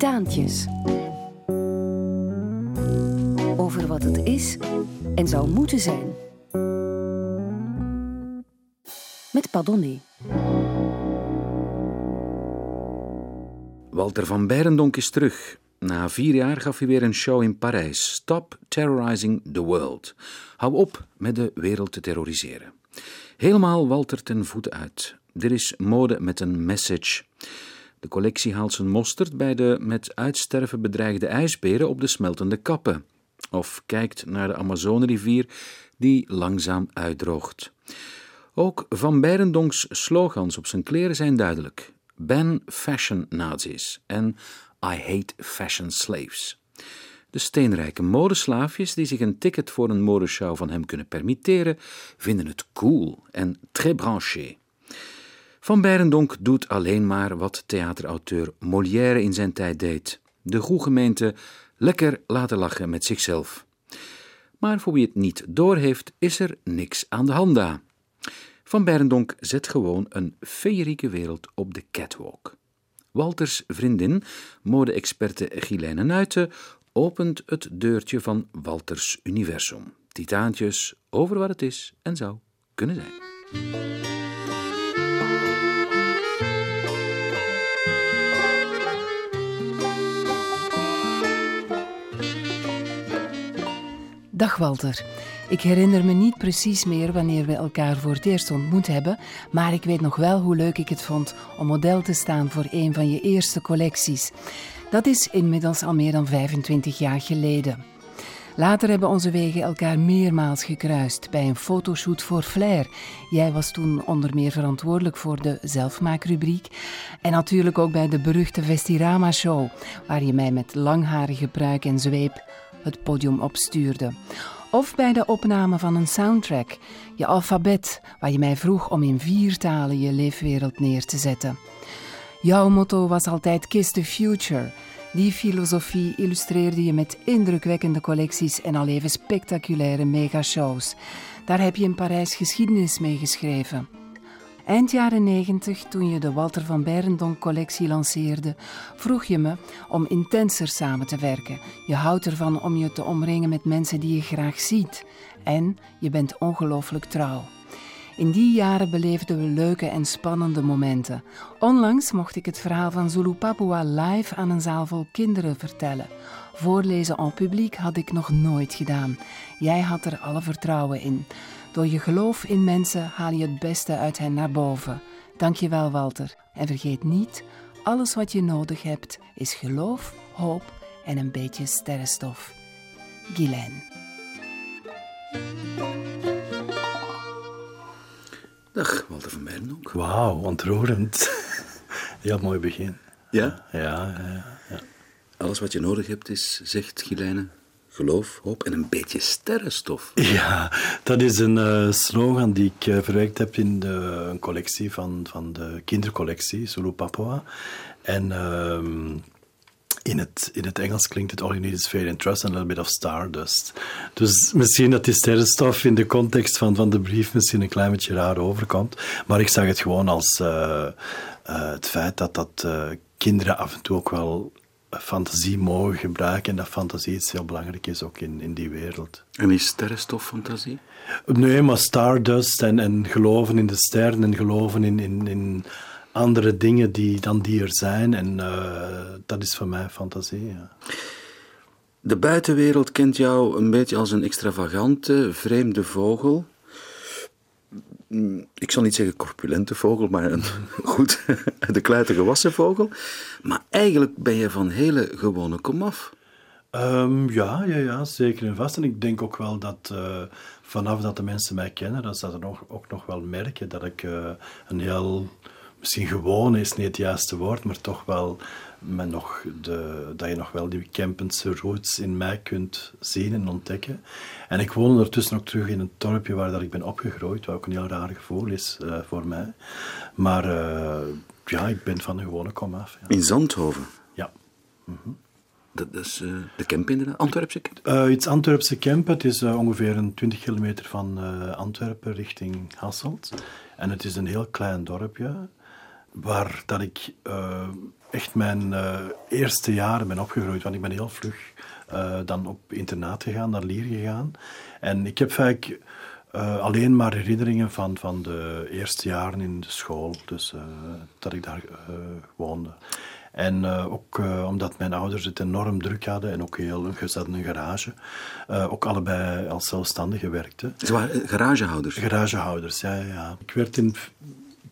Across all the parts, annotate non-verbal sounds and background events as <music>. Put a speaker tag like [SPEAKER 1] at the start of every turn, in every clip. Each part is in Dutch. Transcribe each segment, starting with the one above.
[SPEAKER 1] Titaantjes. Over wat het is en zou moeten zijn. Met Padonné.
[SPEAKER 2] Walter van Beirendonk is terug. Na vier jaar gaf hij weer een show in Parijs. Stop terrorizing the world. Hou op met de wereld te terroriseren. Helemaal Walter ten voeten uit. Dit is mode met een message. De collectie haalt zijn mosterd bij de met uitsterven bedreigde ijsberen op de smeltende kappen. Of kijkt naar de Amazonerivier die langzaam uitdroogt. Ook Van Beirendonks slogans op zijn kleren zijn duidelijk. Ban fashion nazis en I hate fashion slaves. De steenrijke modeslaafjes die zich een ticket voor een modeshow van hem kunnen permitteren, vinden het cool en très branché. Van Beirendonk doet alleen maar wat theaterauteur Molière in zijn tijd deed: de goede gemeente lekker laten lachen met zichzelf. Maar voor wie het niet doorheeft, is er niks aan de hand daar. Van Beirendonk zet gewoon een feerieke wereld op de catwalk. Walters vriendin, mode-experte Gilijne Nuiten, opent het deurtje van Walters universum. Titaantjes over wat het is en zou kunnen zijn.
[SPEAKER 3] Dag Walter. Ik herinner me niet precies meer wanneer we elkaar voor het eerst ontmoet hebben, maar ik weet nog wel hoe leuk ik het vond om model te staan voor een van je eerste collecties. Dat is inmiddels al meer dan 25 jaar geleden. Later hebben onze wegen elkaar meermaals gekruist bij een fotoshoot voor Flair. Jij was toen onder meer verantwoordelijk voor de zelfmaakrubriek. En natuurlijk ook bij de beruchte Vestirama Show, waar je mij met langharige pruik en zweep het podium opstuurde. Of bij de opname van een soundtrack, je alfabet, waar je mij vroeg om in vier talen je leefwereld neer te zetten. Jouw motto was altijd Kiss the Future. Die filosofie illustreerde je met indrukwekkende collecties en al even spectaculaire megashows. Daar heb je in Parijs geschiedenis mee geschreven. Eind jaren 90, toen je de Walter van Beirendonk collectie lanceerde, vroeg je me om intenser samen te werken. Je houdt ervan om je te omringen met mensen die je graag ziet. En je bent ongelooflijk trouw. In die jaren beleefden we leuke en spannende momenten. Onlangs mocht ik het verhaal van Zulu Papua live aan een zaal vol kinderen vertellen. Voorlezen en publiek had ik nog nooit gedaan. Jij had er alle vertrouwen in. Door je geloof in mensen haal je het beste uit hen naar boven. Dank je wel, Walter. En vergeet niet, alles wat je nodig hebt is geloof, hoop en een beetje sterrenstof. Guylaine.
[SPEAKER 2] Dag, Walter van Beirendonk.
[SPEAKER 4] Wauw, ontroerend. <laughs> Heel mooi begin.
[SPEAKER 2] Ja?
[SPEAKER 4] Ja, ja, ja.
[SPEAKER 2] Alles wat je nodig hebt is, zegt Gilijne, geloof, hoop en een beetje sterrenstof.
[SPEAKER 4] Ja, dat is een eh, slogan die ik uh, verwerkt heb in de, een collectie van, van de kindercollectie, Zulu Papua. En ehm, in, het, in het Engels klinkt het All You Need Is Faith and Trust and a Little Bit of Stardust. Dus misschien dat die sterrenstof in de context van, van de brief misschien een klein beetje raar overkomt. Maar ik zag het gewoon als uh, het feit dat, dat kinderen af en toe ook wel fantasie mogen gebruiken en dat fantasie iets heel belangrijk is ook in, in die wereld.
[SPEAKER 2] En is sterrenstof fantasie?
[SPEAKER 4] Nee, maar stardust en, en geloven in de sterren en geloven in, in, in andere dingen die, dan die er zijn. En uh, dat is voor mij fantasie, ja.
[SPEAKER 2] De buitenwereld kent jou een beetje als een extravagante, vreemde vogel. Ik zal niet zeggen corpulente vogel, maar een <laughs> goed <laughs> de kluiten gewassen vogel. Maar eigenlijk ben je van hele gewone komaf.
[SPEAKER 4] Um, ja, ja, ja, zeker en vast. En ik denk ook wel dat uh, vanaf dat de mensen mij kennen, dat ze dat ook nog wel merken dat ik uh, een heel, misschien gewoon is niet het juiste woord, maar toch wel met nog de, dat je nog wel die Kempense roots in mij kunt zien en ontdekken. En ik woon ondertussen ook terug in een dorpje waar dat ik ben opgegroeid, wat ook een heel raar gevoel is uh, voor mij. Maar ja, ik ben van de gewone komaf. Ja.
[SPEAKER 2] In Zandhoven?
[SPEAKER 4] Ja. Mm -hmm.
[SPEAKER 2] Dat is uh, de Kemp inderdaad, Antwerpse Kemp?
[SPEAKER 4] Uh, het Antwerpse Kemp, het is ongeveer een 20 kilometer van Antwerpen richting Hasselt. En het is een heel klein dorpje. Waar dat ik uh, echt mijn uh, eerste jaren ben opgegroeid. Want ik ben heel vlug uh, dan op internaat gegaan, naar Lier gegaan. En ik heb vaak alleen maar herinneringen van, van de eerste jaren in de school. Dus dat ik daar woonde. En uh, ook uh, omdat mijn ouders het enorm druk hadden en ook heel, ze hadden een garage, uh, ook allebei als zelfstandigen werkten.
[SPEAKER 2] Ze waren garagehouders?
[SPEAKER 4] Garagehouders, ja, ja. Ik werd in,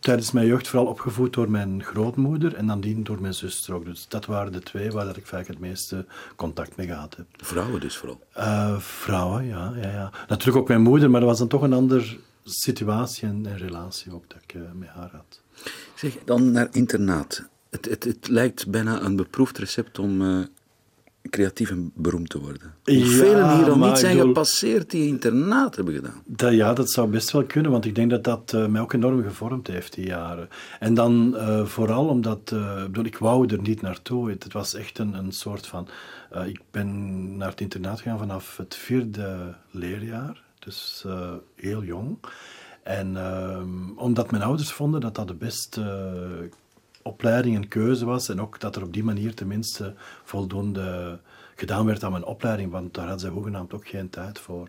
[SPEAKER 4] tijdens mijn jeugd vooral opgevoed door mijn grootmoeder en dan die door mijn zuster ook. Dus dat waren de twee waar dat ik vaak het meeste contact mee gehad heb.
[SPEAKER 2] Vrouwen dus vooral?
[SPEAKER 4] vrouwen, ja, ja, ja. Natuurlijk ook mijn moeder, maar dat was dan toch een andere situatie en, en relatie ook dat ik met haar had.
[SPEAKER 2] Zeg, dan naar internaat. Het, het, het lijkt bijna een beproefd recept om uh, creatief en beroemd te worden. Hoeveel ja, hier al niet zijn gepasseerd die internaat hebben gedaan?
[SPEAKER 4] Dat, ja, dat zou best wel kunnen, want ik denk dat dat uh, mij ook enorm gevormd heeft die jaren. En dan uh, vooral omdat, bedoel, ik wou er niet naartoe. Het, het was echt een, een soort van... ik ben naar het internaat gegaan vanaf het vierde leerjaar, dus heel jong. En ehm, omdat mijn ouders vonden dat dat de beste opleiding een keuze was en ook dat er op die manier tenminste voldoende gedaan werd aan mijn opleiding, want daar had ze hoegenaamd ook geen tijd voor.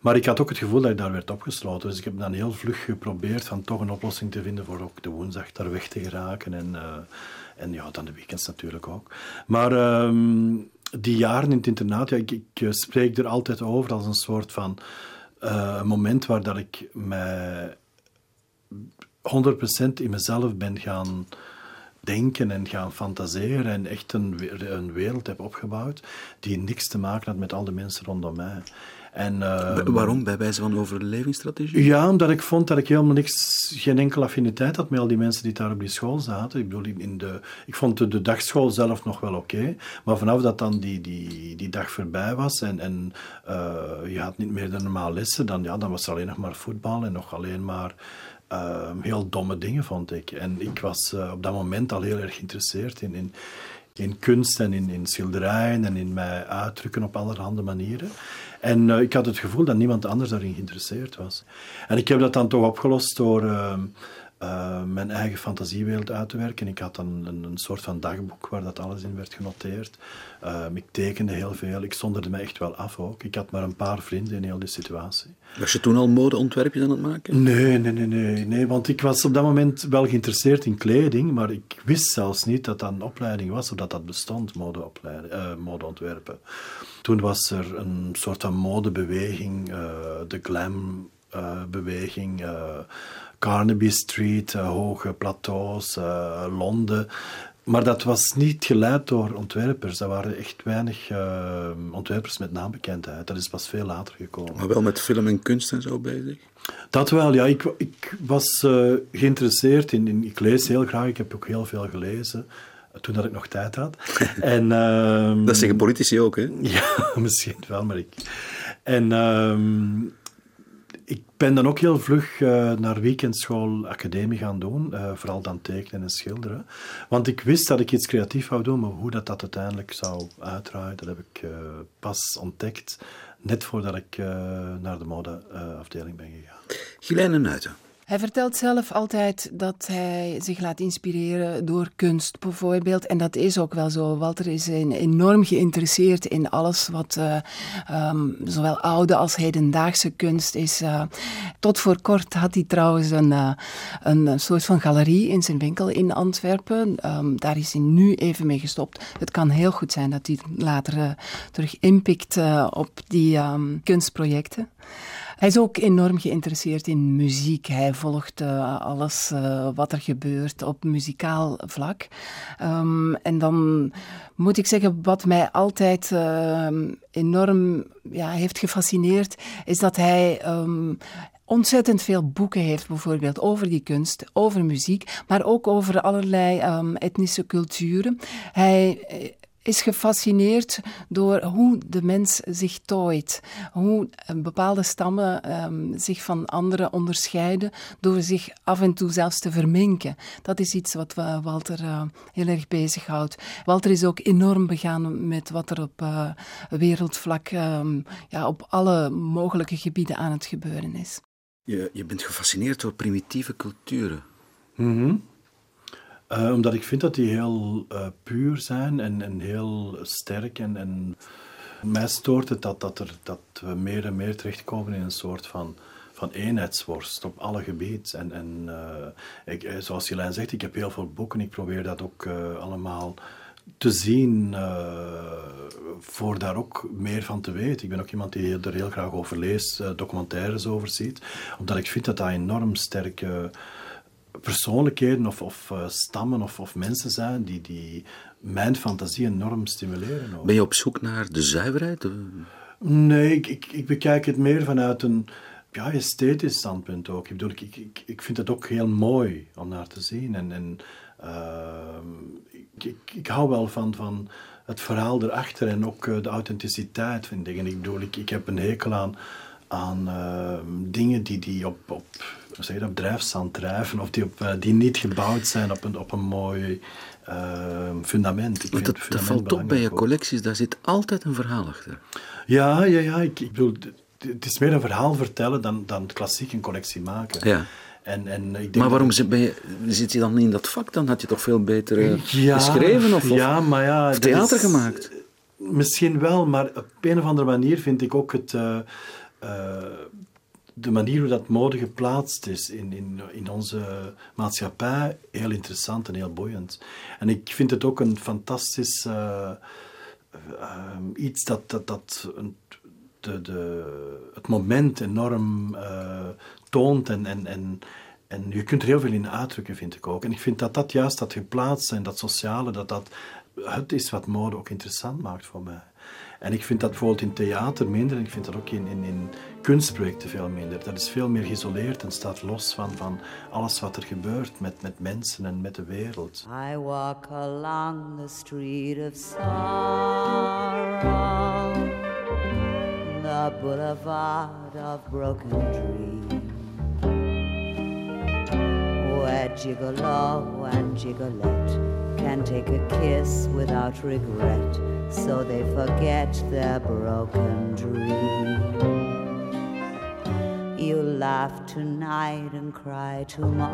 [SPEAKER 4] Maar ik had ook het gevoel dat ik daar werd opgesloten, dus ik heb dan heel vlug geprobeerd van toch een oplossing te vinden voor ook de woensdag daar weg te geraken en, uh, en ja, dan de weekends natuurlijk ook. Maar um, die jaren in het internaat, ja, ik, ik, eh, spreek er altijd over als een soort van uh, moment waar dat ik mij 100% in mezelf ben gaan denken en gaan fantaseren en echt een, een wereld heb opgebouwd die niks te maken had met al de mensen rondom mij. En, uh,
[SPEAKER 2] Waarom? Bij wijze van overlevingsstrategie?
[SPEAKER 4] Ja, omdat ik vond dat ik helemaal niks, geen enkele affiniteit had met al die mensen die daar op die school zaten. Ik bedoel, in de, ik vond de, de dagschool zelf nog wel oké, maar vanaf dat dan die, die, die dag voorbij was en, en uh, je had niet meer de normale lessen, dan, ja, dan was er alleen nog maar voetbal en nog alleen maar uh, heel domme dingen, vond ik. En ik was uh, op dat moment al heel erg geïnteresseerd in, in, in kunst en in, in schilderijen en in mij uitdrukken op allerhande manieren. En uh, ik had het gevoel dat niemand anders daarin geïnteresseerd was. En ik heb dat dan toch opgelost door ehm, uh, mijn eigen fantasiewereld uit te werken. Ik had een, een, een, soort van dagboek waar dat alles in werd genoteerd. Uh, ik tekende heel veel. Ik zonderde me echt wel af ook. Ik had maar een paar vrienden in heel die situatie.
[SPEAKER 2] Was je toen al modeontwerpjes aan het maken?
[SPEAKER 4] Nee, nee, nee, nee, nee. Want ik was op dat moment wel geïnteresseerd in kleding, maar ik wist zelfs niet dat dat een opleiding was of dat dat bestond, uh, modeontwerpen. Toen was er een soort van modebeweging, de glam beweging Carnaby Street, uh, hoge plateaus, uh, Londen. Maar dat was niet geleid door ontwerpers. Dat waren echt weinig uh, ontwerpers met naambekendheid. Dat is pas veel later gekomen.
[SPEAKER 2] Maar wel met film en kunst en zo bezig?
[SPEAKER 4] Dat wel, ja. Ik, ik was geïnteresseerd in, in, Ik lees heel graag. Ik heb ook heel veel gelezen toen dat ik nog tijd had. <laughs> en,
[SPEAKER 2] uh, dat zeggen politici ook, hè? <laughs>
[SPEAKER 4] Ja, misschien wel, maar ik... En uh, ik ben dan ook heel vlug uh, naar weekendschool academie gaan doen, uh, vooral dan tekenen en schilderen. Want ik wist dat ik iets creatief wou doen, maar hoe dat, dat uiteindelijk zou uitdraaien, dat heb ik uh, pas ontdekt, net voordat ik naar de modeafdeling ben gegaan.
[SPEAKER 2] Gilene Nuiten.
[SPEAKER 3] Hij vertelt zelf altijd dat hij zich laat inspireren door kunst, bijvoorbeeld. En dat is ook wel zo. Walter is enorm geïnteresseerd in alles wat uh, um, zowel oude als hedendaagse kunst is. Uh, tot voor kort had hij trouwens een, uh, een soort van galerie in zijn winkel in Antwerpen. Um, daar is hij nu even mee gestopt. Het kan heel goed zijn dat hij later terug inpikt op die um, kunstprojecten. Hij is ook enorm geïnteresseerd in muziek. Hij volgt uh, alles uh, wat er gebeurt op muzikaal vlak. Um, en dan moet ik zeggen, wat mij altijd uh, enorm ja, heeft gefascineerd, is dat hij. Um, ontzettend veel boeken heeft, bijvoorbeeld over die kunst, over muziek, maar ook over allerlei etnische culturen. Hij is gefascineerd door hoe de mens zich tooit. Hoe bepaalde stammen um, zich van anderen onderscheiden door zich af en toe zelfs te verminken. Dat is iets wat Walter uh, heel erg bezighoudt. Walter is ook enorm begaan met wat er op uh, wereldvlak um, ja, op alle mogelijke gebieden aan het gebeuren is.
[SPEAKER 2] Je, je bent gefascineerd door primitieve culturen.
[SPEAKER 4] Mm Uh, omdat ik vind dat die heel uh, puur zijn en, en heel sterk. En, en mij stoort het dat, dat, er, dat we meer en meer terechtkomen in een soort van, van eenheidsworst op alle gebieden. En, en uh, ik, zoals Jelijn zegt, ik heb heel veel boeken. Ik probeer dat ook allemaal te zien voor daar ook meer van te weten. Ik ben ook iemand die er heel graag over leest, documentaires over ziet. Omdat ik vind dat dat enorm sterke persoonlijkheden of, of uh, stammen of, of, mensen zijn die, die mijn fantasie enorm stimuleren.
[SPEAKER 2] Ben je op zoek naar de zuiverheid?
[SPEAKER 4] Nee, ik, ik, ik, bekijk het meer vanuit een ja, esthetisch standpunt ook. Ik, bedoel, ik, ik, ik vind het ook heel mooi om naar te zien. En, en uh, ik, ik, ik hou wel van, van het verhaal erachter en ook uh, de authenticiteit van dingen. Ik bedoel, ik, ik heb een hekel aan, aan uh, dingen die, die op, op zeg je dat, drijfzand drijven of die, op, uh, die niet gebouwd zijn op een, op een mooi uh, fundament.
[SPEAKER 2] Ik dat, dat valt op bij je collecties, daar zit altijd een verhaal achter.
[SPEAKER 4] Ja, ja, ja ik, ik bedoel, het is meer een verhaal vertellen dan, dan klassiek een collectie maken.
[SPEAKER 2] Ja. En, en ik denk maar waarom zit, je, zit je dan in dat vak? Dan had je toch veel beter uh, ja, geschreven of,
[SPEAKER 4] ja, maar ja,
[SPEAKER 2] of theater is, gemaakt?
[SPEAKER 4] Misschien wel, maar op een of andere manier vind ik ook het... Uh, de manier hoe dat mode geplaatst is in, in, in onze maatschappij heel interessant en heel boeiend. En ik vind het ook een fantastisch uh, uh, iets dat, dat, dat de, de, het moment enorm uh, toont en, en, en, en je kunt er heel veel in uitdrukken, vind ik ook. En ik vind dat dat juist dat geplaatst en dat sociale, dat dat het is wat mode ook interessant maakt voor mij. En ik vind dat bijvoorbeeld in theater minder en ik vind dat ook in, in, in kunstprojecten veel minder. Dat is veel meer geïsoleerd en staat los van, van alles wat er gebeurt met, met mensen en met de wereld. I walk along the street of sorrow, the boulevard of broken dreams, where gigolo and gigolette can take a kiss without regret so they forget their broken dreams. You laugh tonight and cry tomorrow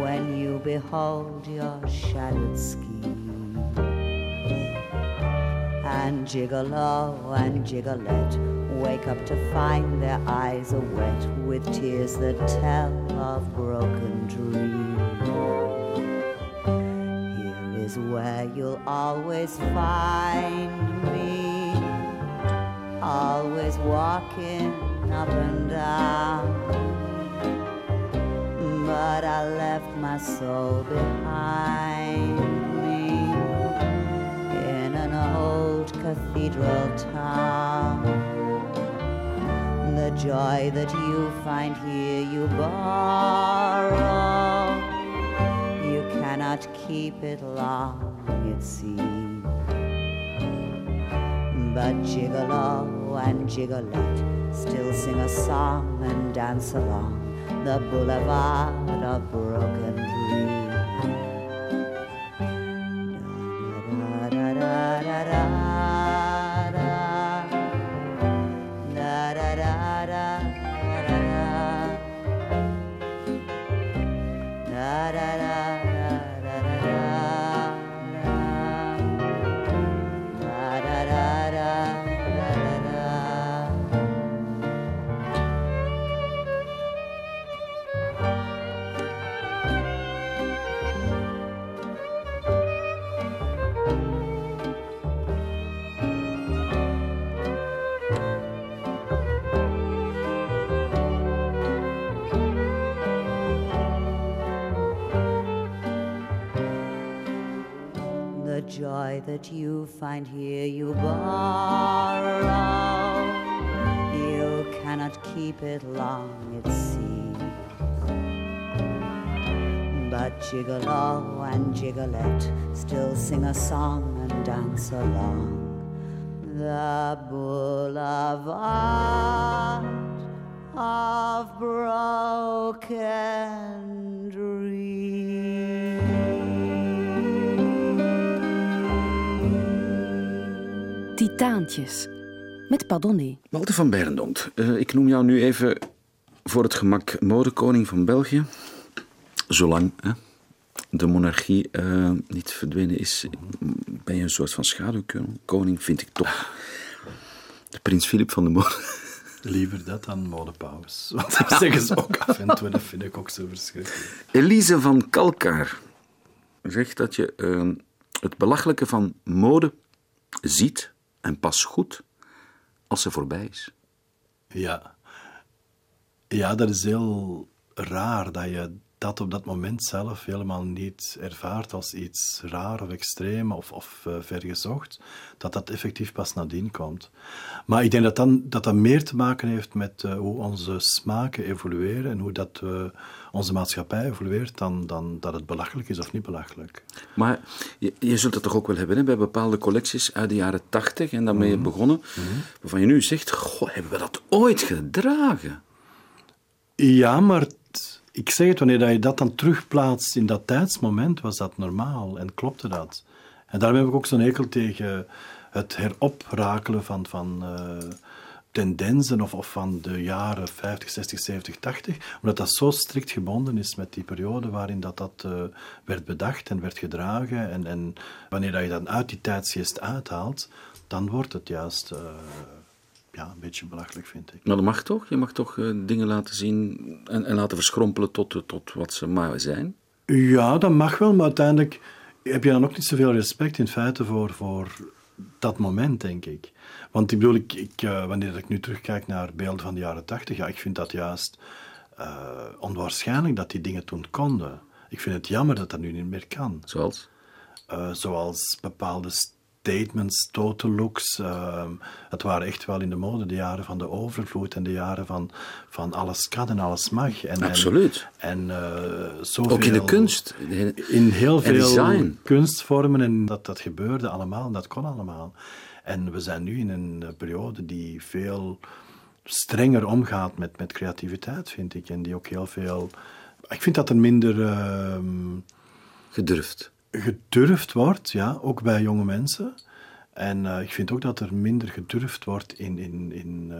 [SPEAKER 4] when you behold your shattered scheme. And gigolo and gigolette wake up to find their eyes are wet with tears that tell of broken dreams is where you'll always find me, always walking up and down. But I left my soul behind me in an old cathedral town. The joy that you find here, you borrow cannot keep it long, it seems. But Gigolo and Gigolette still sing a song and dance along the boulevard of broken dreams. That you find here you borrow. You cannot keep it long, it seems. But Gigolo and Gigolette still sing a song and dance along the boulevard of broken
[SPEAKER 1] Titaantjes. Met Pardonné.
[SPEAKER 2] Walter van Berendonk, uh, ik noem jou nu even voor het gemak modekoning van België. Zolang hè, de monarchie uh, niet verdwenen is, ben je een soort van schaduwkoning, vind ik toch. De prins Filip van de Mode.
[SPEAKER 4] Liever dat dan modepaus. <laughs> Want dat zeggen ze ook af en toe, dat vind ik ook zo verschrikkelijk.
[SPEAKER 2] Elise van Kalkaar zegt dat je uh, het belachelijke van mode ziet en pas goed als ze voorbij is.
[SPEAKER 4] Ja. Ja, dat is heel raar dat je dat op dat moment zelf helemaal niet ervaart als iets raar of extreem of, of uh, vergezocht, dat dat effectief pas nadien komt. Maar ik denk dat dan, dat, dat meer te maken heeft met uh, hoe onze smaken evolueren en hoe dat, uh, onze maatschappij evolueert, dan, dan dat het belachelijk is of niet belachelijk.
[SPEAKER 2] Maar je, je zult dat toch ook wel hebben hè? bij bepaalde collecties uit de jaren tachtig en daarmee mm -hmm. begonnen, mm -hmm. waarvan je nu zegt, goh, hebben we dat ooit gedragen?
[SPEAKER 4] Ja, maar ik zeg het, wanneer je dat dan terugplaatst in dat tijdsmoment, was dat normaal en klopte dat. En daarom heb ik ook zo'n hekel tegen het heroprakelen van, van uh, tendensen of, of van de jaren 50, 60, 70, 80, omdat dat zo strikt gebonden is met die periode waarin dat, dat uh, werd bedacht en werd gedragen. En, en wanneer dat je dan uit die tijdsgeest uithaalt, dan wordt het juist... Een beetje belachelijk, vind ik.
[SPEAKER 2] Maar dat mag toch? Je mag toch uh, dingen laten zien en, en laten verschrompelen tot, tot wat ze maar zijn?
[SPEAKER 4] Ja, dat mag wel, maar uiteindelijk heb je dan ook niet zoveel respect in feite voor, voor dat moment, denk ik. Want ik bedoel, ik, ik, uh, wanneer ik nu terugkijk naar beelden van de jaren tachtig, ja, ik vind dat juist uh, onwaarschijnlijk dat die dingen toen konden. Ik vind het jammer dat dat nu niet meer kan.
[SPEAKER 2] Zoals?
[SPEAKER 4] Uh, zoals bepaalde statements, total looks. Uh, het waren echt wel in de mode de jaren van de overvloed en de jaren van, van alles kan en alles mag. En,
[SPEAKER 2] Absoluut.
[SPEAKER 4] En, en uh, zoveel,
[SPEAKER 2] Ook in de kunst.
[SPEAKER 4] In heel veel design. kunstvormen en dat, dat gebeurde allemaal en dat kon allemaal. En we zijn nu in een periode die veel strenger omgaat met, met creativiteit, vind ik. En die ook heel veel... Ik vind dat er minder... Uh,
[SPEAKER 2] Gedurfd
[SPEAKER 4] gedurfd wordt, ja, ook bij jonge mensen. En uh, ik vind ook dat er minder gedurfd wordt in, in, in uh,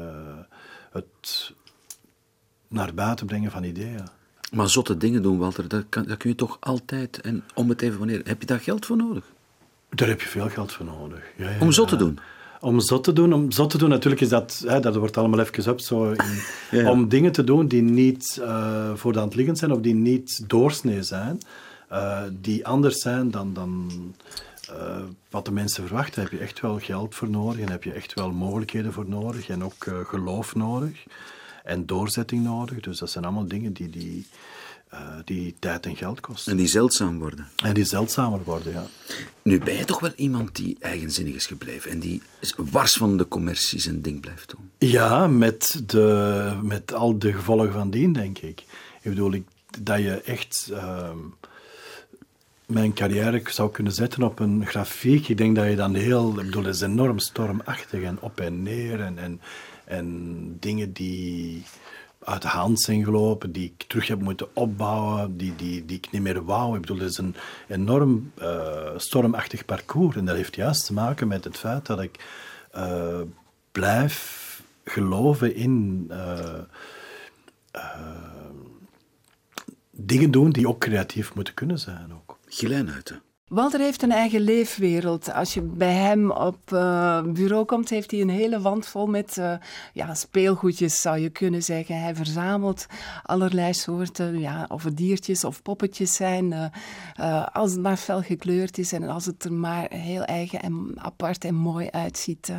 [SPEAKER 4] het naar buiten brengen van ideeën.
[SPEAKER 2] Maar zotte dingen doen, Walter, dat, kan, dat kun je toch altijd, en om het even wanneer, heb je daar geld voor nodig?
[SPEAKER 4] Daar heb je veel geld voor nodig. Ja, ja,
[SPEAKER 2] om zot te doen?
[SPEAKER 4] Om zot te doen, om zot te doen, natuurlijk is dat, hè, dat wordt allemaal even op, zo in, <laughs> ja. om dingen te doen die niet uh, voor de hand liggend zijn of die niet doorsnee zijn. Uh, die anders zijn dan, dan uh, wat de mensen verwachten. Daar heb je echt wel geld voor nodig en heb je echt wel mogelijkheden voor nodig en ook uh, geloof nodig en doorzetting nodig. Dus dat zijn allemaal dingen die, die, die tijd en geld kosten.
[SPEAKER 2] En die zeldzaam worden.
[SPEAKER 4] En die zeldzamer worden, ja.
[SPEAKER 2] Nu ben je toch wel iemand die eigenzinnig is gebleven en die wars van de commercie zijn ding blijft doen.
[SPEAKER 4] Ja, met, de, met al de gevolgen van dien, denk ik. Ik bedoel, ik, dat je echt mijn carrière zou kunnen zetten op een grafiek. Ik denk dat je dan heel... Ik bedoel, het is enorm stormachtig en op en neer en, en, en dingen die uit de hand zijn gelopen, die ik terug heb moeten opbouwen, die, die, die ik niet meer wou. Ik bedoel, het is een enorm uh, stormachtig parcours. En dat heeft juist te maken met het feit dat ik uh, blijf geloven in... Uh, dingen doen die ook creatief moeten kunnen zijn. Ook.
[SPEAKER 2] Gelenuiten.
[SPEAKER 3] Walter heeft een eigen leefwereld. Als je bij hem op uh, bureau komt, heeft hij een hele wand vol met uh, ja, speelgoedjes, zou je kunnen zeggen. Hij verzamelt allerlei soorten, ja, of het diertjes of poppetjes zijn. Uh, als het maar fel gekleurd is en als het er maar heel eigen en apart en mooi uitziet.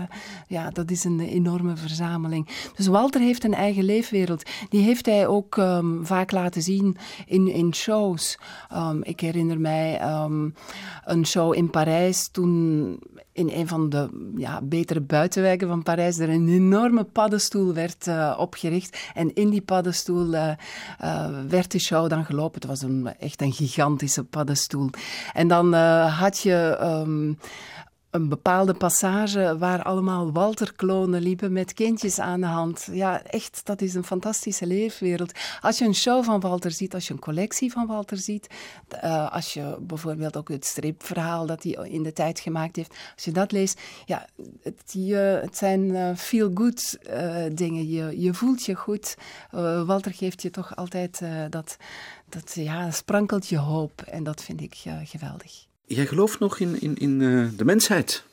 [SPEAKER 3] ja, dat is een enorme verzameling. Dus Walter heeft een eigen leefwereld. Die heeft hij ook um, vaak laten zien in, in shows. Um, ik herinner mij... Um, een show in Parijs toen in een van de ja, betere buitenwijken van Parijs er een enorme paddenstoel werd uh, opgericht. En in die paddenstoel uh, uh, werd de show dan gelopen. Het was een, echt een gigantische paddenstoel. En dan had je... Um, een bepaalde passage waar allemaal Walter-klonen liepen met kindjes aan de hand. Ja, echt, dat is een fantastische leefwereld. Als je een show van Walter ziet, als je een collectie van Walter ziet, uh, als je bijvoorbeeld ook het stripverhaal dat hij in de tijd gemaakt heeft, als je dat leest, ja, het, zijn uh, feel-good uh, dingen. Je, je voelt je goed. Walter geeft je toch altijd dat, dat ja, sprankelt je hoop en dat vind ik geweldig.
[SPEAKER 2] Jij gelooft nog in, in, in uh, de mensheid?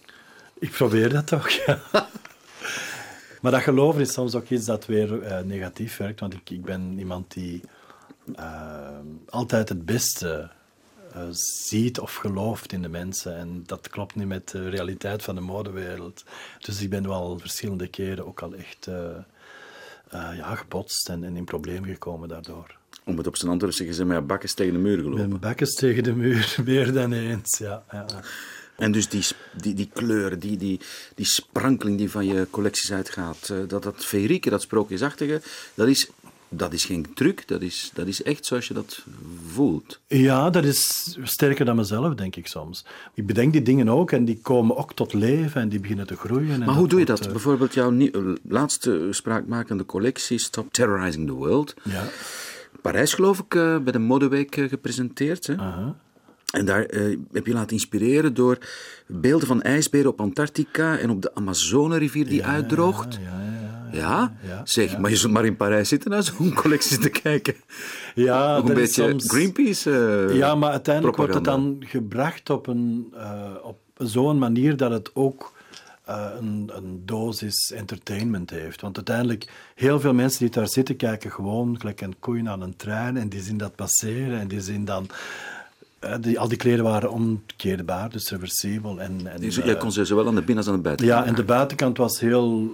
[SPEAKER 4] Ik probeer dat toch, ja. <laughs> maar dat geloven is soms ook iets dat weer uh, negatief werkt, want ik, ik ben iemand die altijd het beste ziet of gelooft in de mensen. En dat klopt niet met de realiteit van de modewereld. Dus ik ben wel verschillende keren ook al echt ja, gebotst en, en in problemen gekomen daardoor.
[SPEAKER 2] Om het op zijn antwoord te zeggen, zijn mijn bakkes tegen de muur gelopen.
[SPEAKER 4] Mijn bakkes tegen de muur, <laughs> meer dan eens, ja. ja.
[SPEAKER 2] En dus die, die, die kleuren, die, die, die sprankeling die van je collecties uitgaat, eh, dat, dat feerieke, dat sprookjesachtige, dat is, dat is geen truc, dat is, dat is echt zoals je dat voelt.
[SPEAKER 4] Ja, dat is sterker dan mezelf, denk ik soms. Ik bedenk die dingen ook en die komen ook tot leven en die beginnen te groeien.
[SPEAKER 2] Maar hoe doe je dat? Bijvoorbeeld jouw laatste spraakmakende collectie, Stop Terrorizing the World.
[SPEAKER 4] Ja.
[SPEAKER 2] Parijs, geloof ik, uh, bij de Modeweek uh, gepresenteerd. Hè?
[SPEAKER 4] Uh -huh.
[SPEAKER 2] En daar uh, heb je laten inspireren door beelden van ijsberen op Antarctica en op de Amazonerivier die
[SPEAKER 4] ja,
[SPEAKER 2] uitdroogt.
[SPEAKER 4] Ja, ja,
[SPEAKER 2] ja, ja? zeg, maar je zult maar in Parijs zitten naar zo'n <laughs> collectie te kijken.
[SPEAKER 4] Ja,
[SPEAKER 2] Nog een beetje
[SPEAKER 4] soms...
[SPEAKER 2] Greenpeace.
[SPEAKER 4] ja, maar uiteindelijk
[SPEAKER 2] propaganda.
[SPEAKER 4] wordt het dan gebracht op, een, op zo'n manier dat het ook uh, een, een, dosis entertainment heeft. Want uiteindelijk, heel veel mensen die daar zitten, kijken gewoon gelijk een koeien aan een trein en die zien dat passeren en die zien dan... Uh, die, al die kleren waren omkeerbaar, dus reversibel. En, en,
[SPEAKER 2] dus jij kon ze zowel aan de binnen- als aan de buitenkant
[SPEAKER 4] Ja, en de buitenkant was heel...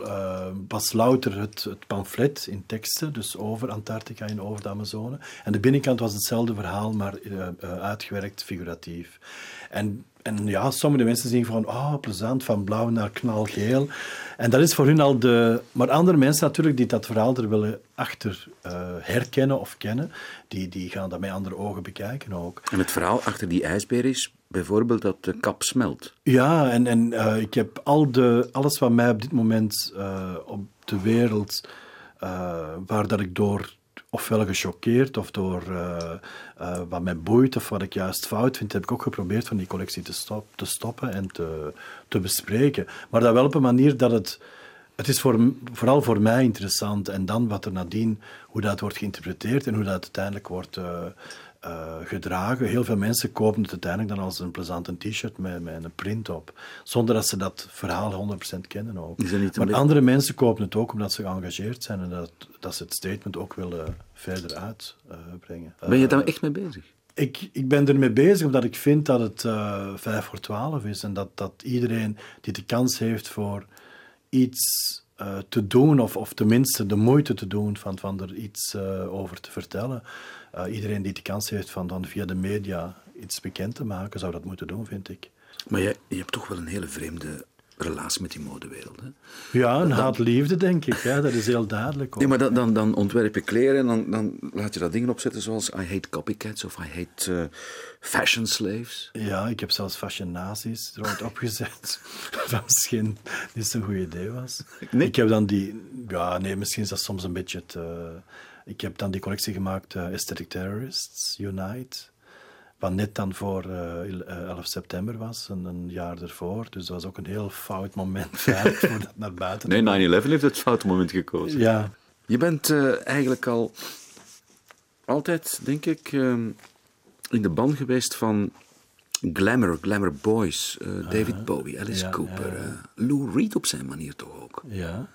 [SPEAKER 4] Was louter het, het, pamflet in teksten, dus over Antarctica en over de Amazone. En de binnenkant was hetzelfde verhaal, maar uitgewerkt figuratief. En en ja, sommige mensen zien van, oh, plezant, van blauw naar knalgeel. En dat is voor hun al de... Maar andere mensen natuurlijk die dat verhaal er willen achter uh, herkennen of kennen, die, die gaan dat met andere ogen bekijken ook.
[SPEAKER 2] En het verhaal achter die ijsbeer is bijvoorbeeld dat de kap smelt.
[SPEAKER 4] Ja, en, en uh, ik heb al de, alles wat mij op dit moment uh, op de wereld, waar dat ik door ofwel gechoqueerd of door uh, uh, wat mij boeit of wat ik juist fout vind, heb ik ook geprobeerd van die collectie te, te stoppen en te, te bespreken. Maar dat wel op een manier dat het... Het is voor, vooral voor mij interessant en dan wat er nadien, hoe dat wordt geïnterpreteerd en hoe dat uiteindelijk wordt uh, uh, gedragen. Heel veel mensen kopen het uiteindelijk dan als een plezante t-shirt met, met een print op, zonder dat ze dat verhaal 100% kennen ook.
[SPEAKER 2] Is dat niet
[SPEAKER 4] maar andere mensen kopen het ook omdat ze geëngageerd zijn en dat, dat ze het statement ook willen verder uitbrengen. Uh,
[SPEAKER 2] ben je daar echt mee bezig?
[SPEAKER 4] Ik, ik ben ermee bezig omdat ik vind dat het uh, 5 voor 12 is en dat, dat iedereen die de kans heeft voor iets uh, te doen, of, of tenminste de moeite te doen van, van er iets uh, over te vertellen. Uh, iedereen die de kans heeft van dan via de media iets bekend te maken, zou dat moeten doen, vind ik.
[SPEAKER 2] Maar je, je hebt toch wel een hele vreemde relatie met die modewereld. Hè?
[SPEAKER 4] Ja, een haat-liefde, denk ik. Hè? Dat is heel duidelijk. Ook.
[SPEAKER 2] Nee, maar dan, dan, dan ontwerp je kleren en dan, dan laat je dat dingen opzetten zoals I hate copycats of I hate uh, fashion slaves.
[SPEAKER 4] Ja, ik heb zelfs fashion nazi's er ooit opgezet. <laughs> dat misschien niet zo'n goed idee was.
[SPEAKER 2] Nee?
[SPEAKER 4] Ik heb dan die... Ja, nee, misschien is dat soms een beetje het... Uh, ik heb dan die collectie gemaakt, uh, Aesthetic Terrorists Unite wat net dan voor uh, 11 september was, een, een, jaar ervoor. Dus dat was ook een heel fout moment <laughs> voor dat naar buiten
[SPEAKER 2] Nee, 9-11 heeft het foute moment gekozen.
[SPEAKER 4] Ja.
[SPEAKER 2] Je bent uh, eigenlijk al altijd, denk ik, uh, in de ban geweest van glamour, glamour boys. Uh, David uh, Bowie, Alice
[SPEAKER 4] ja,
[SPEAKER 2] Cooper,
[SPEAKER 4] ja, ja.
[SPEAKER 2] Lou Reed op zijn manier toch ook.
[SPEAKER 4] Ja.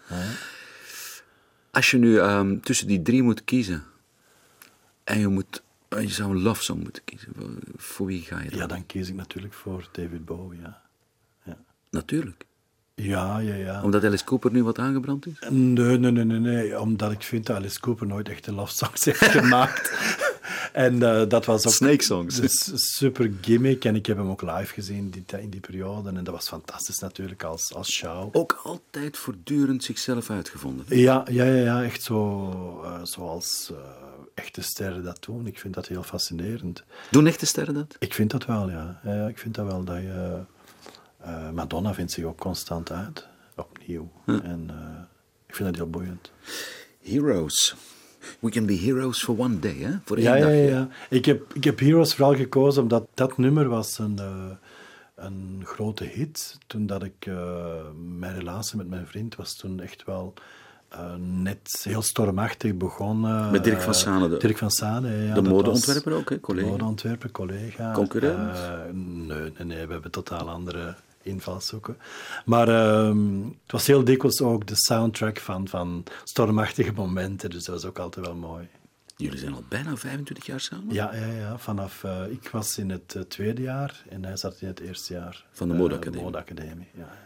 [SPEAKER 2] Als je nu um, tussen die drie moet kiezen en je moet je zou een love song moeten kiezen. Voor wie ga je dan?
[SPEAKER 4] Ja, dan kies ik natuurlijk voor David Bowie, ja. ja.
[SPEAKER 2] Natuurlijk.
[SPEAKER 4] Ja, ja, ja.
[SPEAKER 2] Omdat Alice Cooper nu wat aangebrand is?
[SPEAKER 4] Nee, nee, nee, nee, nee. Omdat ik vind dat Alice Cooper nooit echt een love songs <laughs> heeft gemaakt. En uh, dat was ook...
[SPEAKER 2] Snake songs.
[SPEAKER 4] Super gimmick. En ik heb hem ook live gezien die, in die periode. En dat was fantastisch natuurlijk als, als show.
[SPEAKER 2] Ook altijd voortdurend zichzelf uitgevonden.
[SPEAKER 4] Ja, ja, ja, ja echt zo... Uh, zoals... Uh, echte sterren dat doen. Ik vind dat heel fascinerend.
[SPEAKER 2] Doen echte sterren dat?
[SPEAKER 4] Ik vind dat wel, ja. ja ik vind dat wel dat je... Uh, Madonna vindt zich ook constant uit, opnieuw. En uh, ik vind dat heel boeiend.
[SPEAKER 2] Heroes. We can be heroes for one day, hè? Voor één
[SPEAKER 4] ja,
[SPEAKER 2] dag.
[SPEAKER 4] Ja, ja. Ik heb, ik heb Heroes vooral gekozen omdat dat nummer was een, uh, een grote hit. Toen dat ik... mijn relatie met mijn vriend was toen echt wel eh, net heel stormachtig begonnen.
[SPEAKER 2] Met Dirk van
[SPEAKER 4] Eh,
[SPEAKER 2] Sane, de-
[SPEAKER 4] Dirk van Sane, ja.
[SPEAKER 2] de modeontwerper ook, hè, collega?
[SPEAKER 4] De modeontwerper, collega.
[SPEAKER 2] Concurrent?
[SPEAKER 4] Eh, nee, nee, nee, we hebben totaal andere invalshoeken. Maar ehm, het was heel dikwijls ook de soundtrack van, van stormachtige momenten, dus dat was ook altijd wel mooi.
[SPEAKER 2] Jullie zijn al bijna 25 jaar samen?
[SPEAKER 4] Ja, ja, ja. Vanaf, eh, ik was in het eh, tweede jaar en hij zat in het eerste jaar.
[SPEAKER 2] Van de modeacademie.
[SPEAKER 4] modeacademie, ja.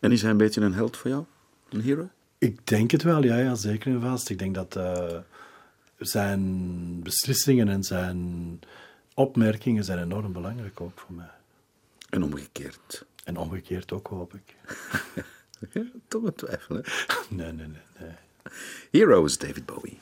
[SPEAKER 2] En is hij een beetje een held voor jou? Een hero?
[SPEAKER 4] Ik denk het wel, ja, ja zeker en vast. Ik denk dat zijn beslissingen en zijn opmerkingen zijn enorm belangrijk ook voor mij.
[SPEAKER 2] En omgekeerd.
[SPEAKER 4] En omgekeerd ook, hoop ik.
[SPEAKER 2] Ja, <laughs> toch een twijfel, hè?
[SPEAKER 4] Nee, nee, nee. nee.
[SPEAKER 2] Hero is David Bowie.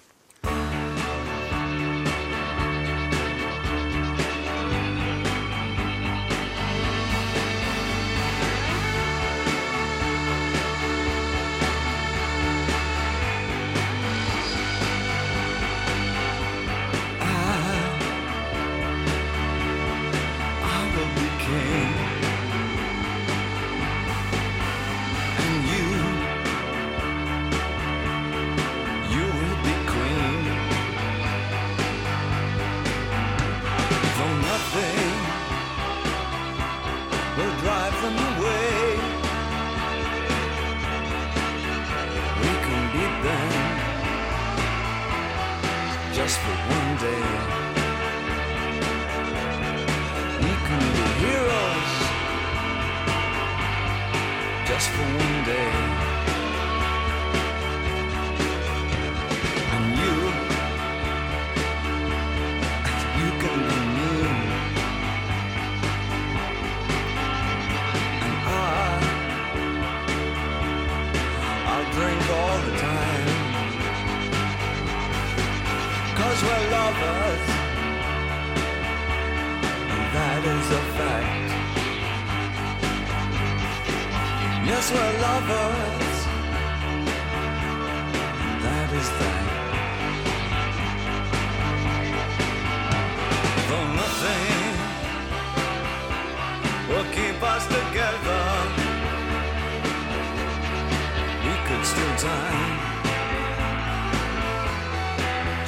[SPEAKER 5] Die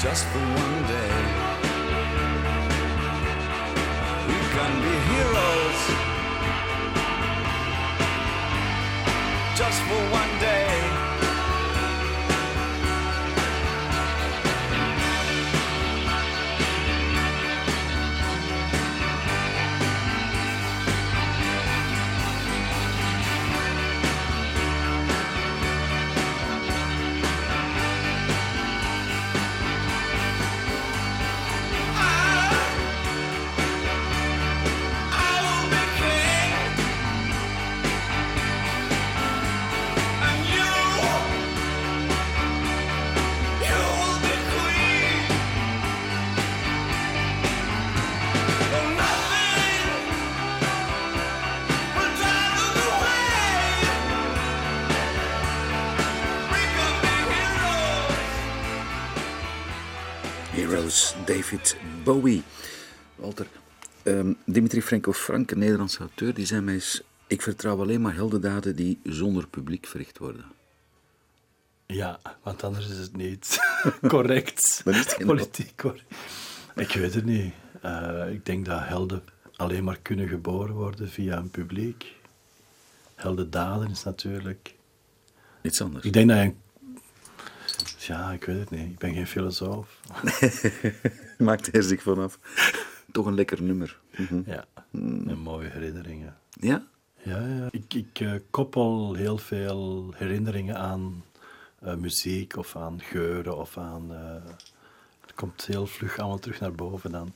[SPEAKER 5] just for one day. We can be heroes just for one day.
[SPEAKER 2] Bowie. Walter, ehm, Dimitri Frenkel Frank, een Nederlandse auteur, die zei mij eens... Ik vertrouw alleen maar heldendaden die zonder publiek verricht worden.
[SPEAKER 4] Ja, want anders is het niet <laughs> correct. <laughs>
[SPEAKER 2] Dan is
[SPEAKER 4] Politiek correct. Ik weet het niet. Eh, ik denk dat helden alleen maar kunnen geboren worden via een publiek. Heldendaden is natuurlijk...
[SPEAKER 2] Iets anders.
[SPEAKER 4] Ik denk dat je... een- Ja, ik weet het niet. Ik ben geen filosoof. <laughs>
[SPEAKER 2] Maakt er zich vanaf. Toch een lekker nummer. Mhm.
[SPEAKER 4] Ja, en mooie herinneringen.
[SPEAKER 2] Ja?
[SPEAKER 4] Ja, ja. Ik, ik eh, koppel heel veel herinneringen aan eh, muziek of aan geuren of aan... eh, het komt heel vlug allemaal terug naar boven dan.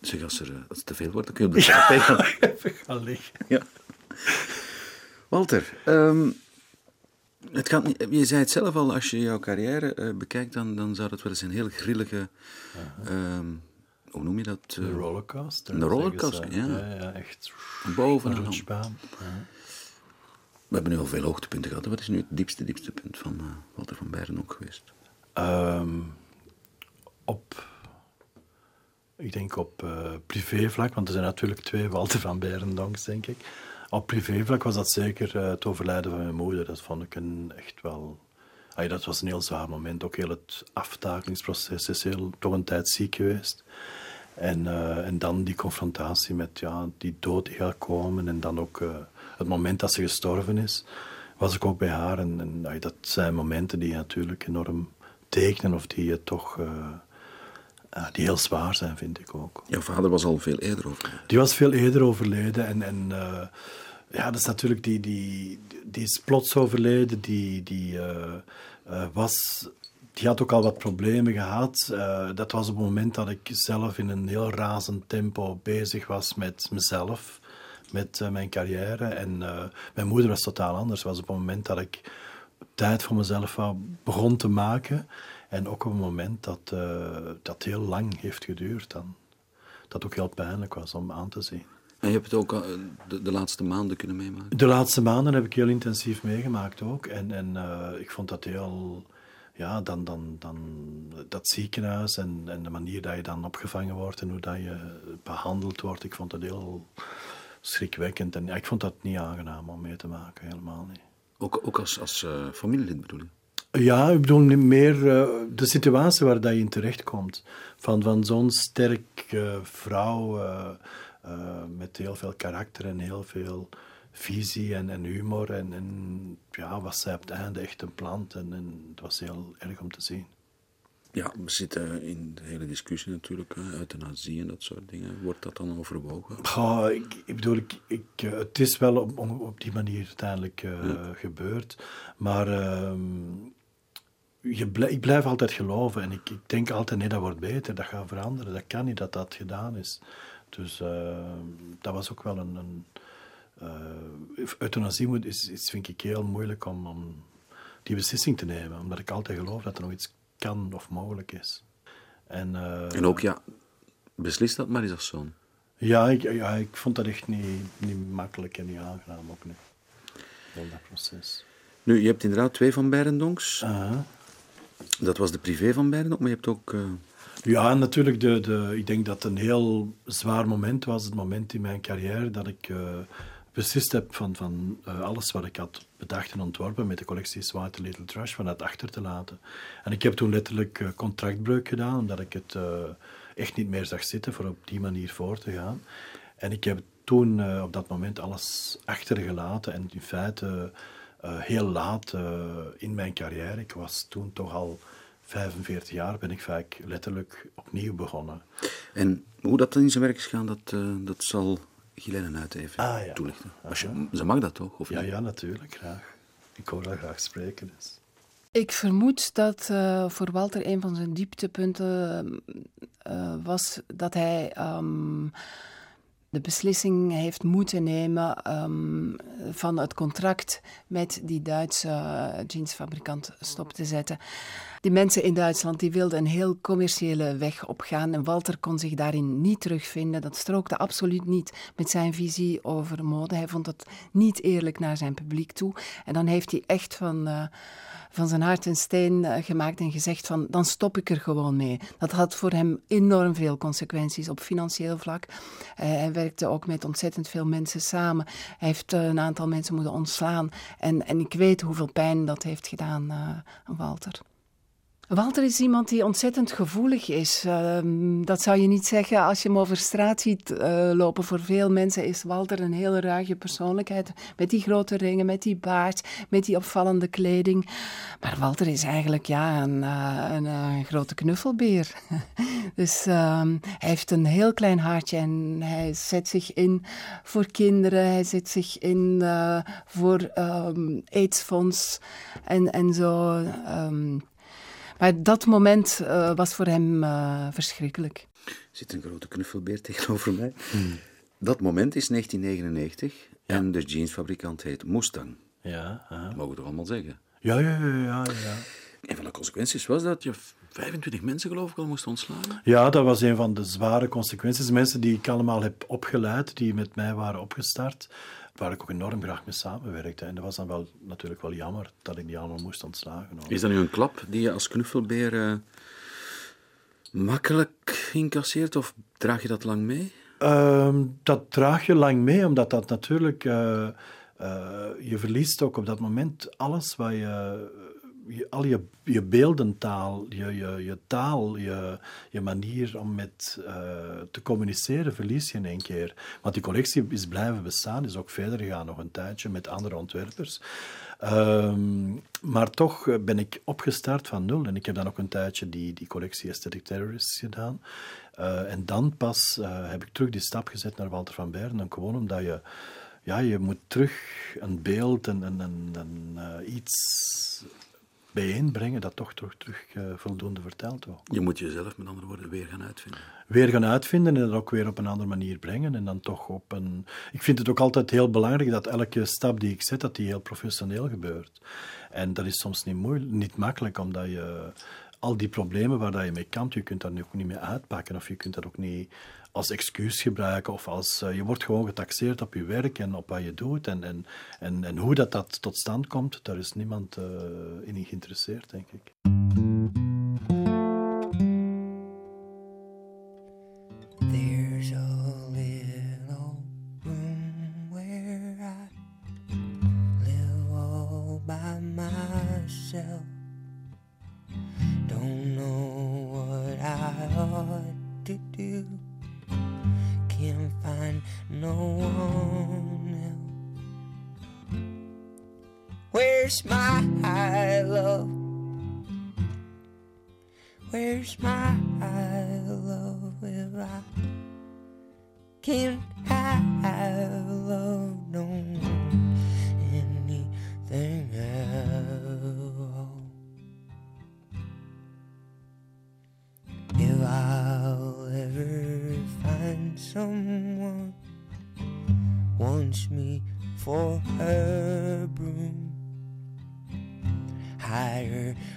[SPEAKER 2] Zeg, als, er, als het te veel wordt, dan kun je op de <laughs> gaan.
[SPEAKER 4] Even gaan liggen.
[SPEAKER 2] Ja. Walter, ehm, het gaat niet, je zei het zelf al, als je jouw carrière eh, bekijkt, dan, dan zou het wel eens een heel grillige... ehm, hoe noem je dat? eh,
[SPEAKER 4] De rollercoaster.
[SPEAKER 2] Een
[SPEAKER 4] zeggen
[SPEAKER 2] rollercoaster, ja.
[SPEAKER 4] Ja, ja, echt.
[SPEAKER 2] Boven
[SPEAKER 4] Een
[SPEAKER 2] en dan.
[SPEAKER 4] rutschbaan. Ja.
[SPEAKER 2] We hebben nu al veel hoogtepunten gehad. Wat is nu het diepste, diepste punt van eh, Walter van Beieren ook geweest?
[SPEAKER 4] Ehm, op, ik denk op eh, privévlak, want er zijn natuurlijk twee Walter van Berendonks, denk ik. Op privévlak was dat zeker eh, het overlijden van mijn moeder. Dat vond ik een echt wel ah, dat was een heel zwaar moment. Ook heel het aftakelingsproces is heel, toch een tijd ziek geweest. En, eh, en dan die confrontatie met ja, die dood die gaat komen. En dan ook eh, het moment dat ze gestorven is, was ik ook bij haar. En, ah, dat zijn momenten die natuurlijk enorm tekenen of die je toch... ah, die heel zwaar zijn, vind ik ook.
[SPEAKER 2] Jouw vader was al veel eerder over.
[SPEAKER 4] Die was veel eerder overleden. En, en eh, ja, dat is natuurlijk die, die, die is plots overleden. Die, die, eh, eh, was, die had ook al wat problemen gehad. Eh, dat was op het moment dat ik zelf in een heel razend tempo bezig was met mezelf, met mijn carrière. En mijn moeder was totaal anders. Was op het moment dat ik tijd voor mezelf begon te maken. En ook op een moment dat eh, dat heel lang heeft geduurd. Dan. Dat ook heel pijnlijk was om aan te zien.
[SPEAKER 2] En je hebt het ook eh, de, de laatste maanden kunnen meemaken.
[SPEAKER 4] De laatste maanden heb ik heel intensief meegemaakt ook. En, en eh, ik vond dat heel... Ja, dan, dan, dan dat ziekenhuis en, en de manier dat je dan opgevangen wordt en hoe dat je behandeld wordt. Ik vond dat heel schrikwekkend. En ja, ik vond dat niet aangenaam om mee te maken, helemaal niet.
[SPEAKER 2] Ook, ook als, als eh, familielid bedoel ik.
[SPEAKER 4] Ja, ik bedoel meer eh, de situatie waar dat je in terechtkomt. Van, van zo'n sterk eh, vrouw eh, met heel veel karakter en heel veel visie en, en humor. En, en ja, was zij op het einde echt een plant. En, en het was heel erg om te zien.
[SPEAKER 2] Ja, we zitten in de hele discussie natuurlijk, euthanasie en dat soort dingen. Wordt dat dan overwogen?
[SPEAKER 4] Goh, ik, ik bedoel, ik, ik, het is wel op, op- die manier uiteindelijk gebeurd. Maar ehm, je ik blijf altijd geloven en ik, ik denk altijd, nee, dat wordt beter, dat gaat veranderen. Dat kan niet dat dat gedaan is. Dus ehm, dat was ook wel een... een eh, euthanasie moet, is, is, vind ik heel moeilijk om, om die beslissing te nemen. Omdat ik altijd geloof dat er nog iets kan of mogelijk is. En, eh,
[SPEAKER 2] En ook, ja, beslis dat maar eens als zoon.
[SPEAKER 4] ja ik, ja, ik vond dat echt niet, niet makkelijk en niet aangenaam ook niet. Heel dat proces.
[SPEAKER 2] Nu, je hebt inderdaad twee van Beirendonks.
[SPEAKER 4] Aha.
[SPEAKER 2] Dat was de privé van Beirendonk, maar je hebt ook... eh,
[SPEAKER 4] Ja, natuurlijk, de, de, ik denk dat het een heel zwaar moment was. Het moment in mijn carrière dat ik eh, beslist heb van, van eh, alles wat ik had bedacht en ontworpen met de collectie Zwarte Little Trash, van dat achter te laten. En ik heb toen letterlijk contractbreuk gedaan, omdat ik het echt niet meer zag zitten voor op die manier voor te gaan. En ik heb toen op dat moment alles achtergelaten en in feite eh, heel laat eh, in mijn carrière, ik was toen toch al 45 jaar, ben ik vaak letterlijk opnieuw begonnen.
[SPEAKER 2] En hoe dat in zijn werk is gegaan, dat, eh, dat zal Gilene uit even
[SPEAKER 4] Ah, ja.
[SPEAKER 2] toelichten. Als je, ze mag dat toch? Of
[SPEAKER 4] Ja,
[SPEAKER 2] niet?
[SPEAKER 4] ja, natuurlijk, graag. Ik hoor dat graag spreken. Dus.
[SPEAKER 3] Ik vermoed dat eh, voor Walter een van zijn dieptepunten eh, was dat hij ehm, de beslissing heeft moeten nemen ehm, van het contract met die Duitse eh, jeansfabrikant stop te zetten. Die mensen in Duitsland die wilden een heel commerciële weg opgaan en Walter kon zich daarin niet terugvinden. Dat strookte absoluut niet met zijn visie over mode. Hij vond dat niet eerlijk naar zijn publiek toe. En dan heeft hij echt van, eh, van zijn hart een steen eh, gemaakt en gezegd van dan stop ik er gewoon mee. Dat had voor hem enorm veel consequenties op financieel vlak. Eh, hij werkte ook met ontzettend veel mensen samen. Hij heeft een aantal mensen moeten ontslaan. En, en ik weet hoeveel pijn dat heeft gedaan aan Walter. Walter is iemand die ontzettend gevoelig is. Ehm, dat zou je niet zeggen als je hem over straat ziet eh, lopen. Voor veel mensen is Walter een hele ruige persoonlijkheid. Met die grote ringen, met die baard, met die opvallende kleding. Maar Walter is eigenlijk ja, een, eh, een, eh, grote knuffelbeer. <laughs> dus ehm, hij heeft een heel klein hartje en hij zet zich in voor kinderen. Hij zet zich in voor ehm AIDS-fonds en, en zo. Maar dat moment eh, was voor hem eh, verschrikkelijk.
[SPEAKER 2] Er zit een grote knuffelbeer tegenover mij. Dat moment is 1999 en de jeansfabrikant heet Mustang.
[SPEAKER 4] Ja, aha.
[SPEAKER 2] Dat mogen we toch allemaal zeggen?
[SPEAKER 4] ja, ja, ja, ja, ja.
[SPEAKER 2] Een van de consequenties was dat je 25 mensen geloof ik al moest ontslaan.
[SPEAKER 4] Ja, dat was een van de zware consequenties. Mensen die ik allemaal heb opgeleid, die met mij waren opgestart, waar ik ook enorm graag mee samenwerkte. En dat was dan wel, natuurlijk wel jammer dat ik die allemaal moest ontslagen. hoor.
[SPEAKER 2] Is dat nu een klap die je als knuffelbeer eh, makkelijk incasseert of draag je dat lang mee?
[SPEAKER 4] Ehm, dat draag je lang mee, omdat dat natuurlijk... eh, eh, je verliest ook op dat moment alles wat je je, al je, je beeldentaal, je, je, je taal, je, je manier om met eh, te communiceren, verlies je in één keer. Want die collectie is blijven bestaan, is ook verder gegaan nog een tijdje met andere ontwerpers. Ehm, maar toch eh, ben ik opgestart van nul. En ik heb dan ook een tijdje die, die collectie Aesthetic Terrorists gedaan. Eh, en dan pas heb ik terug die stap gezet naar Walter van Beeren. En gewoon omdat je, ja, je moet terug een beeld en, en, en, iets bijeenbrengen dat toch terug, terug eh, voldoende verteld wordt.
[SPEAKER 2] Je moet jezelf met andere woorden weer gaan uitvinden.
[SPEAKER 4] Weer gaan uitvinden en dat ook weer op een andere manier brengen. En dan toch op een... Ik vind het ook altijd heel belangrijk dat elke stap die ik zet, dat die heel professioneel gebeurt. En dat is soms niet, moeilijk, niet makkelijk, omdat je al die problemen waar dat je mee kampt, je kunt daar nu ook niet mee uitpakken of je kunt dat ook niet als excuus gebruiken of als eh, je wordt gewoon getaxeerd op je werk en op wat je doet en, en, en, hoe dat, dat tot stand komt, daar is niemand eh, in geïnteresseerd, denk ik.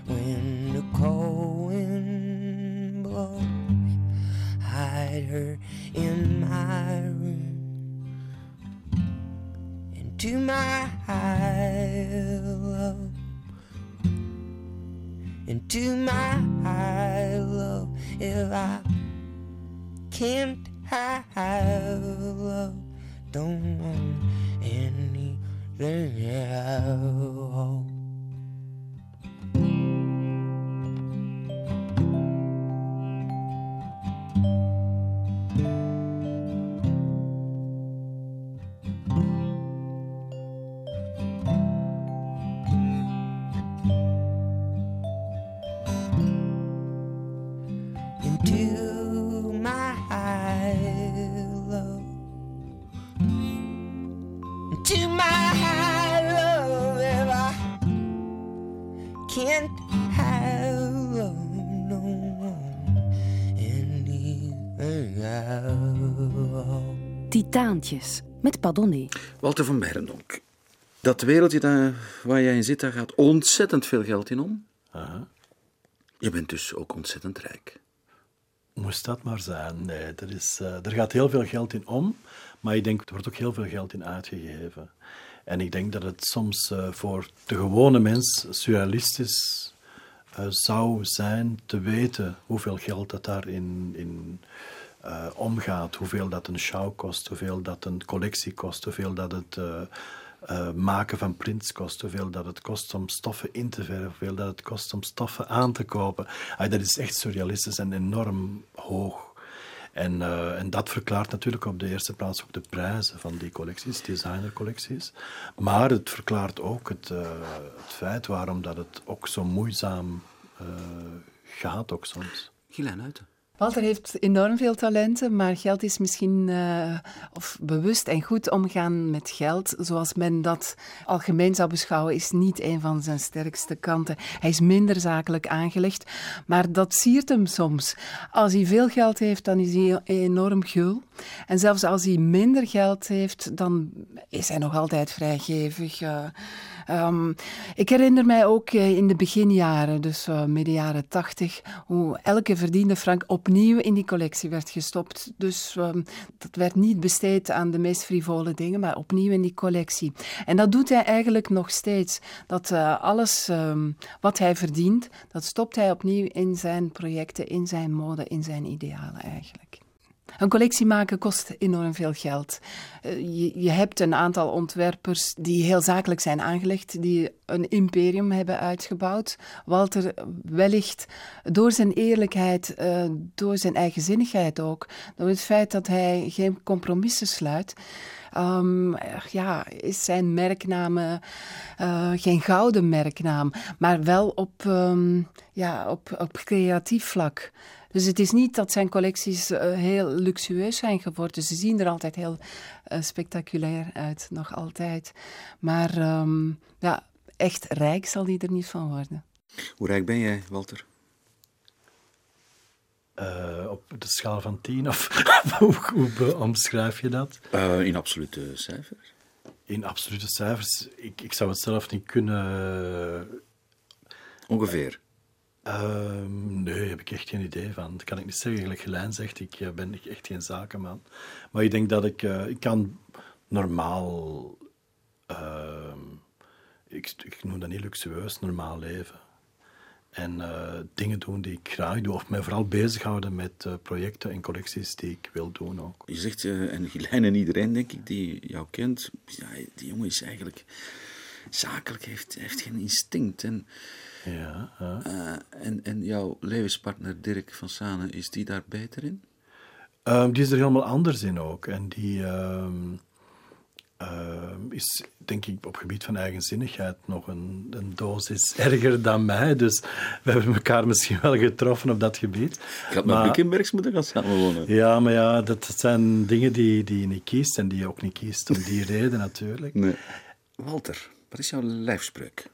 [SPEAKER 6] When the cold wind blows. Hide her in my room. Into my love. Into my love. If I can't have love, don't want anything else.
[SPEAKER 1] Met Padonné.
[SPEAKER 2] Walter van Berendonk. Dat wereldje daar, waar jij in zit, daar gaat ontzettend veel geld in om.
[SPEAKER 4] Aha.
[SPEAKER 2] Je bent dus ook ontzettend rijk.
[SPEAKER 4] Moest dat maar zijn. Nee, er, is, eh, er gaat heel veel geld in om, maar ik denk er wordt ook heel veel geld in uitgegeven. En ik denk dat het soms eh, voor de gewone mens surrealistisch eh, zou zijn te weten hoeveel geld dat daarin in, eh, omgaat. Hoeveel dat een show kost, hoeveel dat een collectie kost, hoeveel dat het eh, eh, maken van prints kost, hoeveel dat het kost om stoffen in te verven, hoeveel dat het kost om stoffen aan te kopen. Dat is echt surrealistisch en enorm hoog. En, eh, en dat verklaart natuurlijk op de eerste plaats ook de prijzen van die collecties, designercollecties. Maar het verklaart ook het, eh, het feit waarom dat het ook zo moeizaam eh, gaat ook soms.
[SPEAKER 2] Gilijn Uiten.
[SPEAKER 3] Walter heeft enorm veel talenten, maar geld is misschien, eh, of bewust en goed omgaan met geld, zoals men dat algemeen zou beschouwen, is niet een van zijn sterkste kanten. Hij is minder zakelijk aangelegd, maar dat siert hem soms. Als hij veel geld heeft, dan is hij enorm gul. En zelfs als hij minder geld heeft, dan is hij nog altijd vrijgevig. eh. Ehm, ik herinner mij ook eh, in de beginjaren, dus eh, midden jaren tachtig, hoe elke verdiende frank opnieuw in die collectie werd gestopt. Dus ehm, dat werd niet besteed aan de meest frivole dingen, maar opnieuw in die collectie. En dat doet hij eigenlijk nog steeds. Dat eh, alles ehm, wat hij verdient, dat stopt hij opnieuw in zijn projecten, in zijn mode, in zijn idealen eigenlijk. Een collectie maken kost enorm veel geld. Eh, je, je hebt een aantal ontwerpers die heel zakelijk zijn aangelegd, die een imperium hebben uitgebouwd. Walter wellicht door zijn eerlijkheid, eh, door zijn eigenzinnigheid ook, door het feit dat hij geen compromissen sluit. ehm, ja, is zijn merknaam eh, eh, geen gouden merknaam, maar wel op, ehm, ja, op, op creatief vlak. Dus het is niet dat zijn collecties eh, heel luxueus zijn geworden. Ze zien er altijd heel eh, spectaculair uit, nog altijd. Maar ehm, ja, echt rijk zal die er niet van worden.
[SPEAKER 2] Hoe rijk ben jij, Walter?
[SPEAKER 4] Eh, op de schaal van 10, of <laughs> hoe, omschrijf je dat?
[SPEAKER 2] Eh, in absolute cijfers.
[SPEAKER 4] In absolute cijfers, ik, ik zou het zelf niet kunnen.
[SPEAKER 2] Ongeveer.
[SPEAKER 4] Ehm, nee, heb ik echt geen idee van. Dat kan ik niet zeggen. Gelijk Gelijn zegt, ik eh, ben echt geen zakenman. Maar ik denk dat ik, eh, ik kan normaal, ehm, ik, ik noem dat niet luxueus, normaal leven. En eh, dingen doen die ik graag doe. Of mij vooral bezighouden met projecten en collecties die ik wil doen ook.
[SPEAKER 2] Je zegt, en Gilijn en iedereen, denk ik, die jou kent, die jongen is eigenlijk zakelijk, heeft, heeft geen instinct. En,
[SPEAKER 4] Ja, ja.
[SPEAKER 2] eh, en, en jouw levenspartner Dirk van Sanen, is die daar beter in?
[SPEAKER 4] Ehm, die is er helemaal anders in ook. En die ehm, ehm, is, denk ik, op gebied van eigenzinnigheid nog een, een dosis <laughs> erger dan mij. Dus we hebben elkaar misschien wel getroffen op dat gebied.
[SPEAKER 2] Ik had met Bickenbergs moeten gaan samenwonen.
[SPEAKER 4] Ja, maar ja, dat zijn dingen die, die je niet kiest en die je ook niet kiest om die <laughs> reden natuurlijk.
[SPEAKER 2] Nee. Walter, wat is jouw lijfspreuk?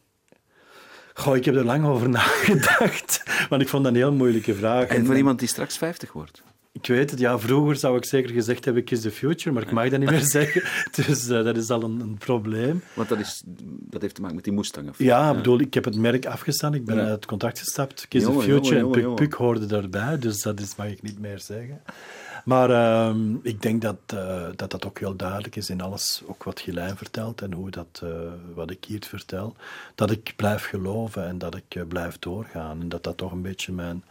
[SPEAKER 4] Goh, ik heb er lang over <laughs> nagedacht, want ik vond dat een heel moeilijke vraag.
[SPEAKER 2] En voor iemand die straks 50 wordt?
[SPEAKER 4] Ik weet het, ja, vroeger zou ik zeker gezegd hebben Kiss the Future, maar ik mag dat niet meer <laughs> zeggen. Dus eh, dat is al een, een probleem.
[SPEAKER 2] Want dat, is, dat heeft te maken met die Mustang. Of?
[SPEAKER 4] Ja, ik bedoel, ik heb het merk afgestaan, ik ben
[SPEAKER 2] Ja.
[SPEAKER 4] uit het contract gestapt. Kiss
[SPEAKER 2] Jongen,
[SPEAKER 4] the Future
[SPEAKER 2] jongen,
[SPEAKER 4] en Puk. Puk hoorden daarbij, dus dat is, mag ik niet meer zeggen. Maar ehm, ik denk dat, eh, dat dat ook heel duidelijk is in alles, ook wat Gilijn vertelt en hoe dat, eh, wat ik hier vertel. Dat ik blijf geloven en dat ik eh, blijf doorgaan. En dat dat toch een beetje mijn...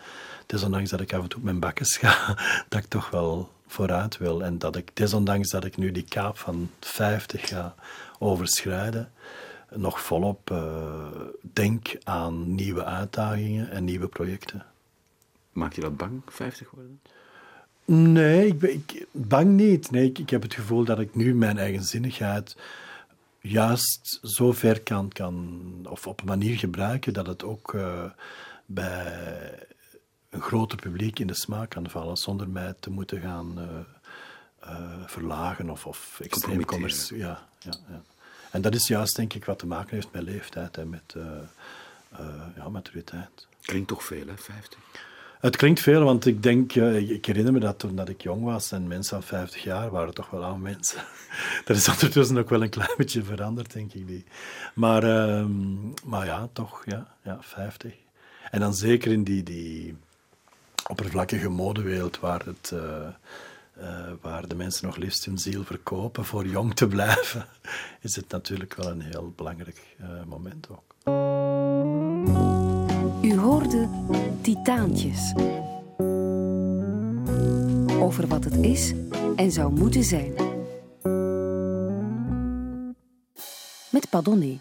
[SPEAKER 4] Desondanks dat ik af en toe op mijn bakkes ga, <laughs> dat ik toch wel vooruit wil. En dat ik, desondanks dat ik nu die kaap van 50 ga overschrijden, nog volop denk aan nieuwe uitdagingen en nieuwe projecten.
[SPEAKER 2] Maakt je dat bang, 50 worden?
[SPEAKER 4] Nee, ik, ben, ik bang niet. Nee, ik, ik heb het gevoel dat ik nu mijn eigenzinnigheid juist zo ver kan, kan of op een manier gebruiken dat het ook eh, bij een groter publiek in de smaak kan vallen, zonder mij te moeten gaan eh, eh, verlagen of, of extreem. Ja, ja, ja. En dat is juist, denk ik, wat te maken heeft met leeftijd en met ja, maturiteit.
[SPEAKER 2] Klinkt toch veel, hè, 50?
[SPEAKER 4] Het klinkt veel, want ik denk, ik- herinner me dat toen dat ik jong was en mensen van 50 jaar waren toch wel oude mensen. Dat <laughs> is ondertussen ook wel een klein beetje veranderd, denk ik. Maar, ehm, maar ja, toch, ja, ja, 50. En dan zeker in die, die oppervlakkige modewereld waar, het, eh, eh, waar de mensen nog liefst hun ziel verkopen voor jong te blijven, <laughs> is het natuurlijk wel een heel belangrijk eh, moment ook.
[SPEAKER 1] U hoorde Titaantjes. Over wat het is en zou moeten zijn. Met Padonné.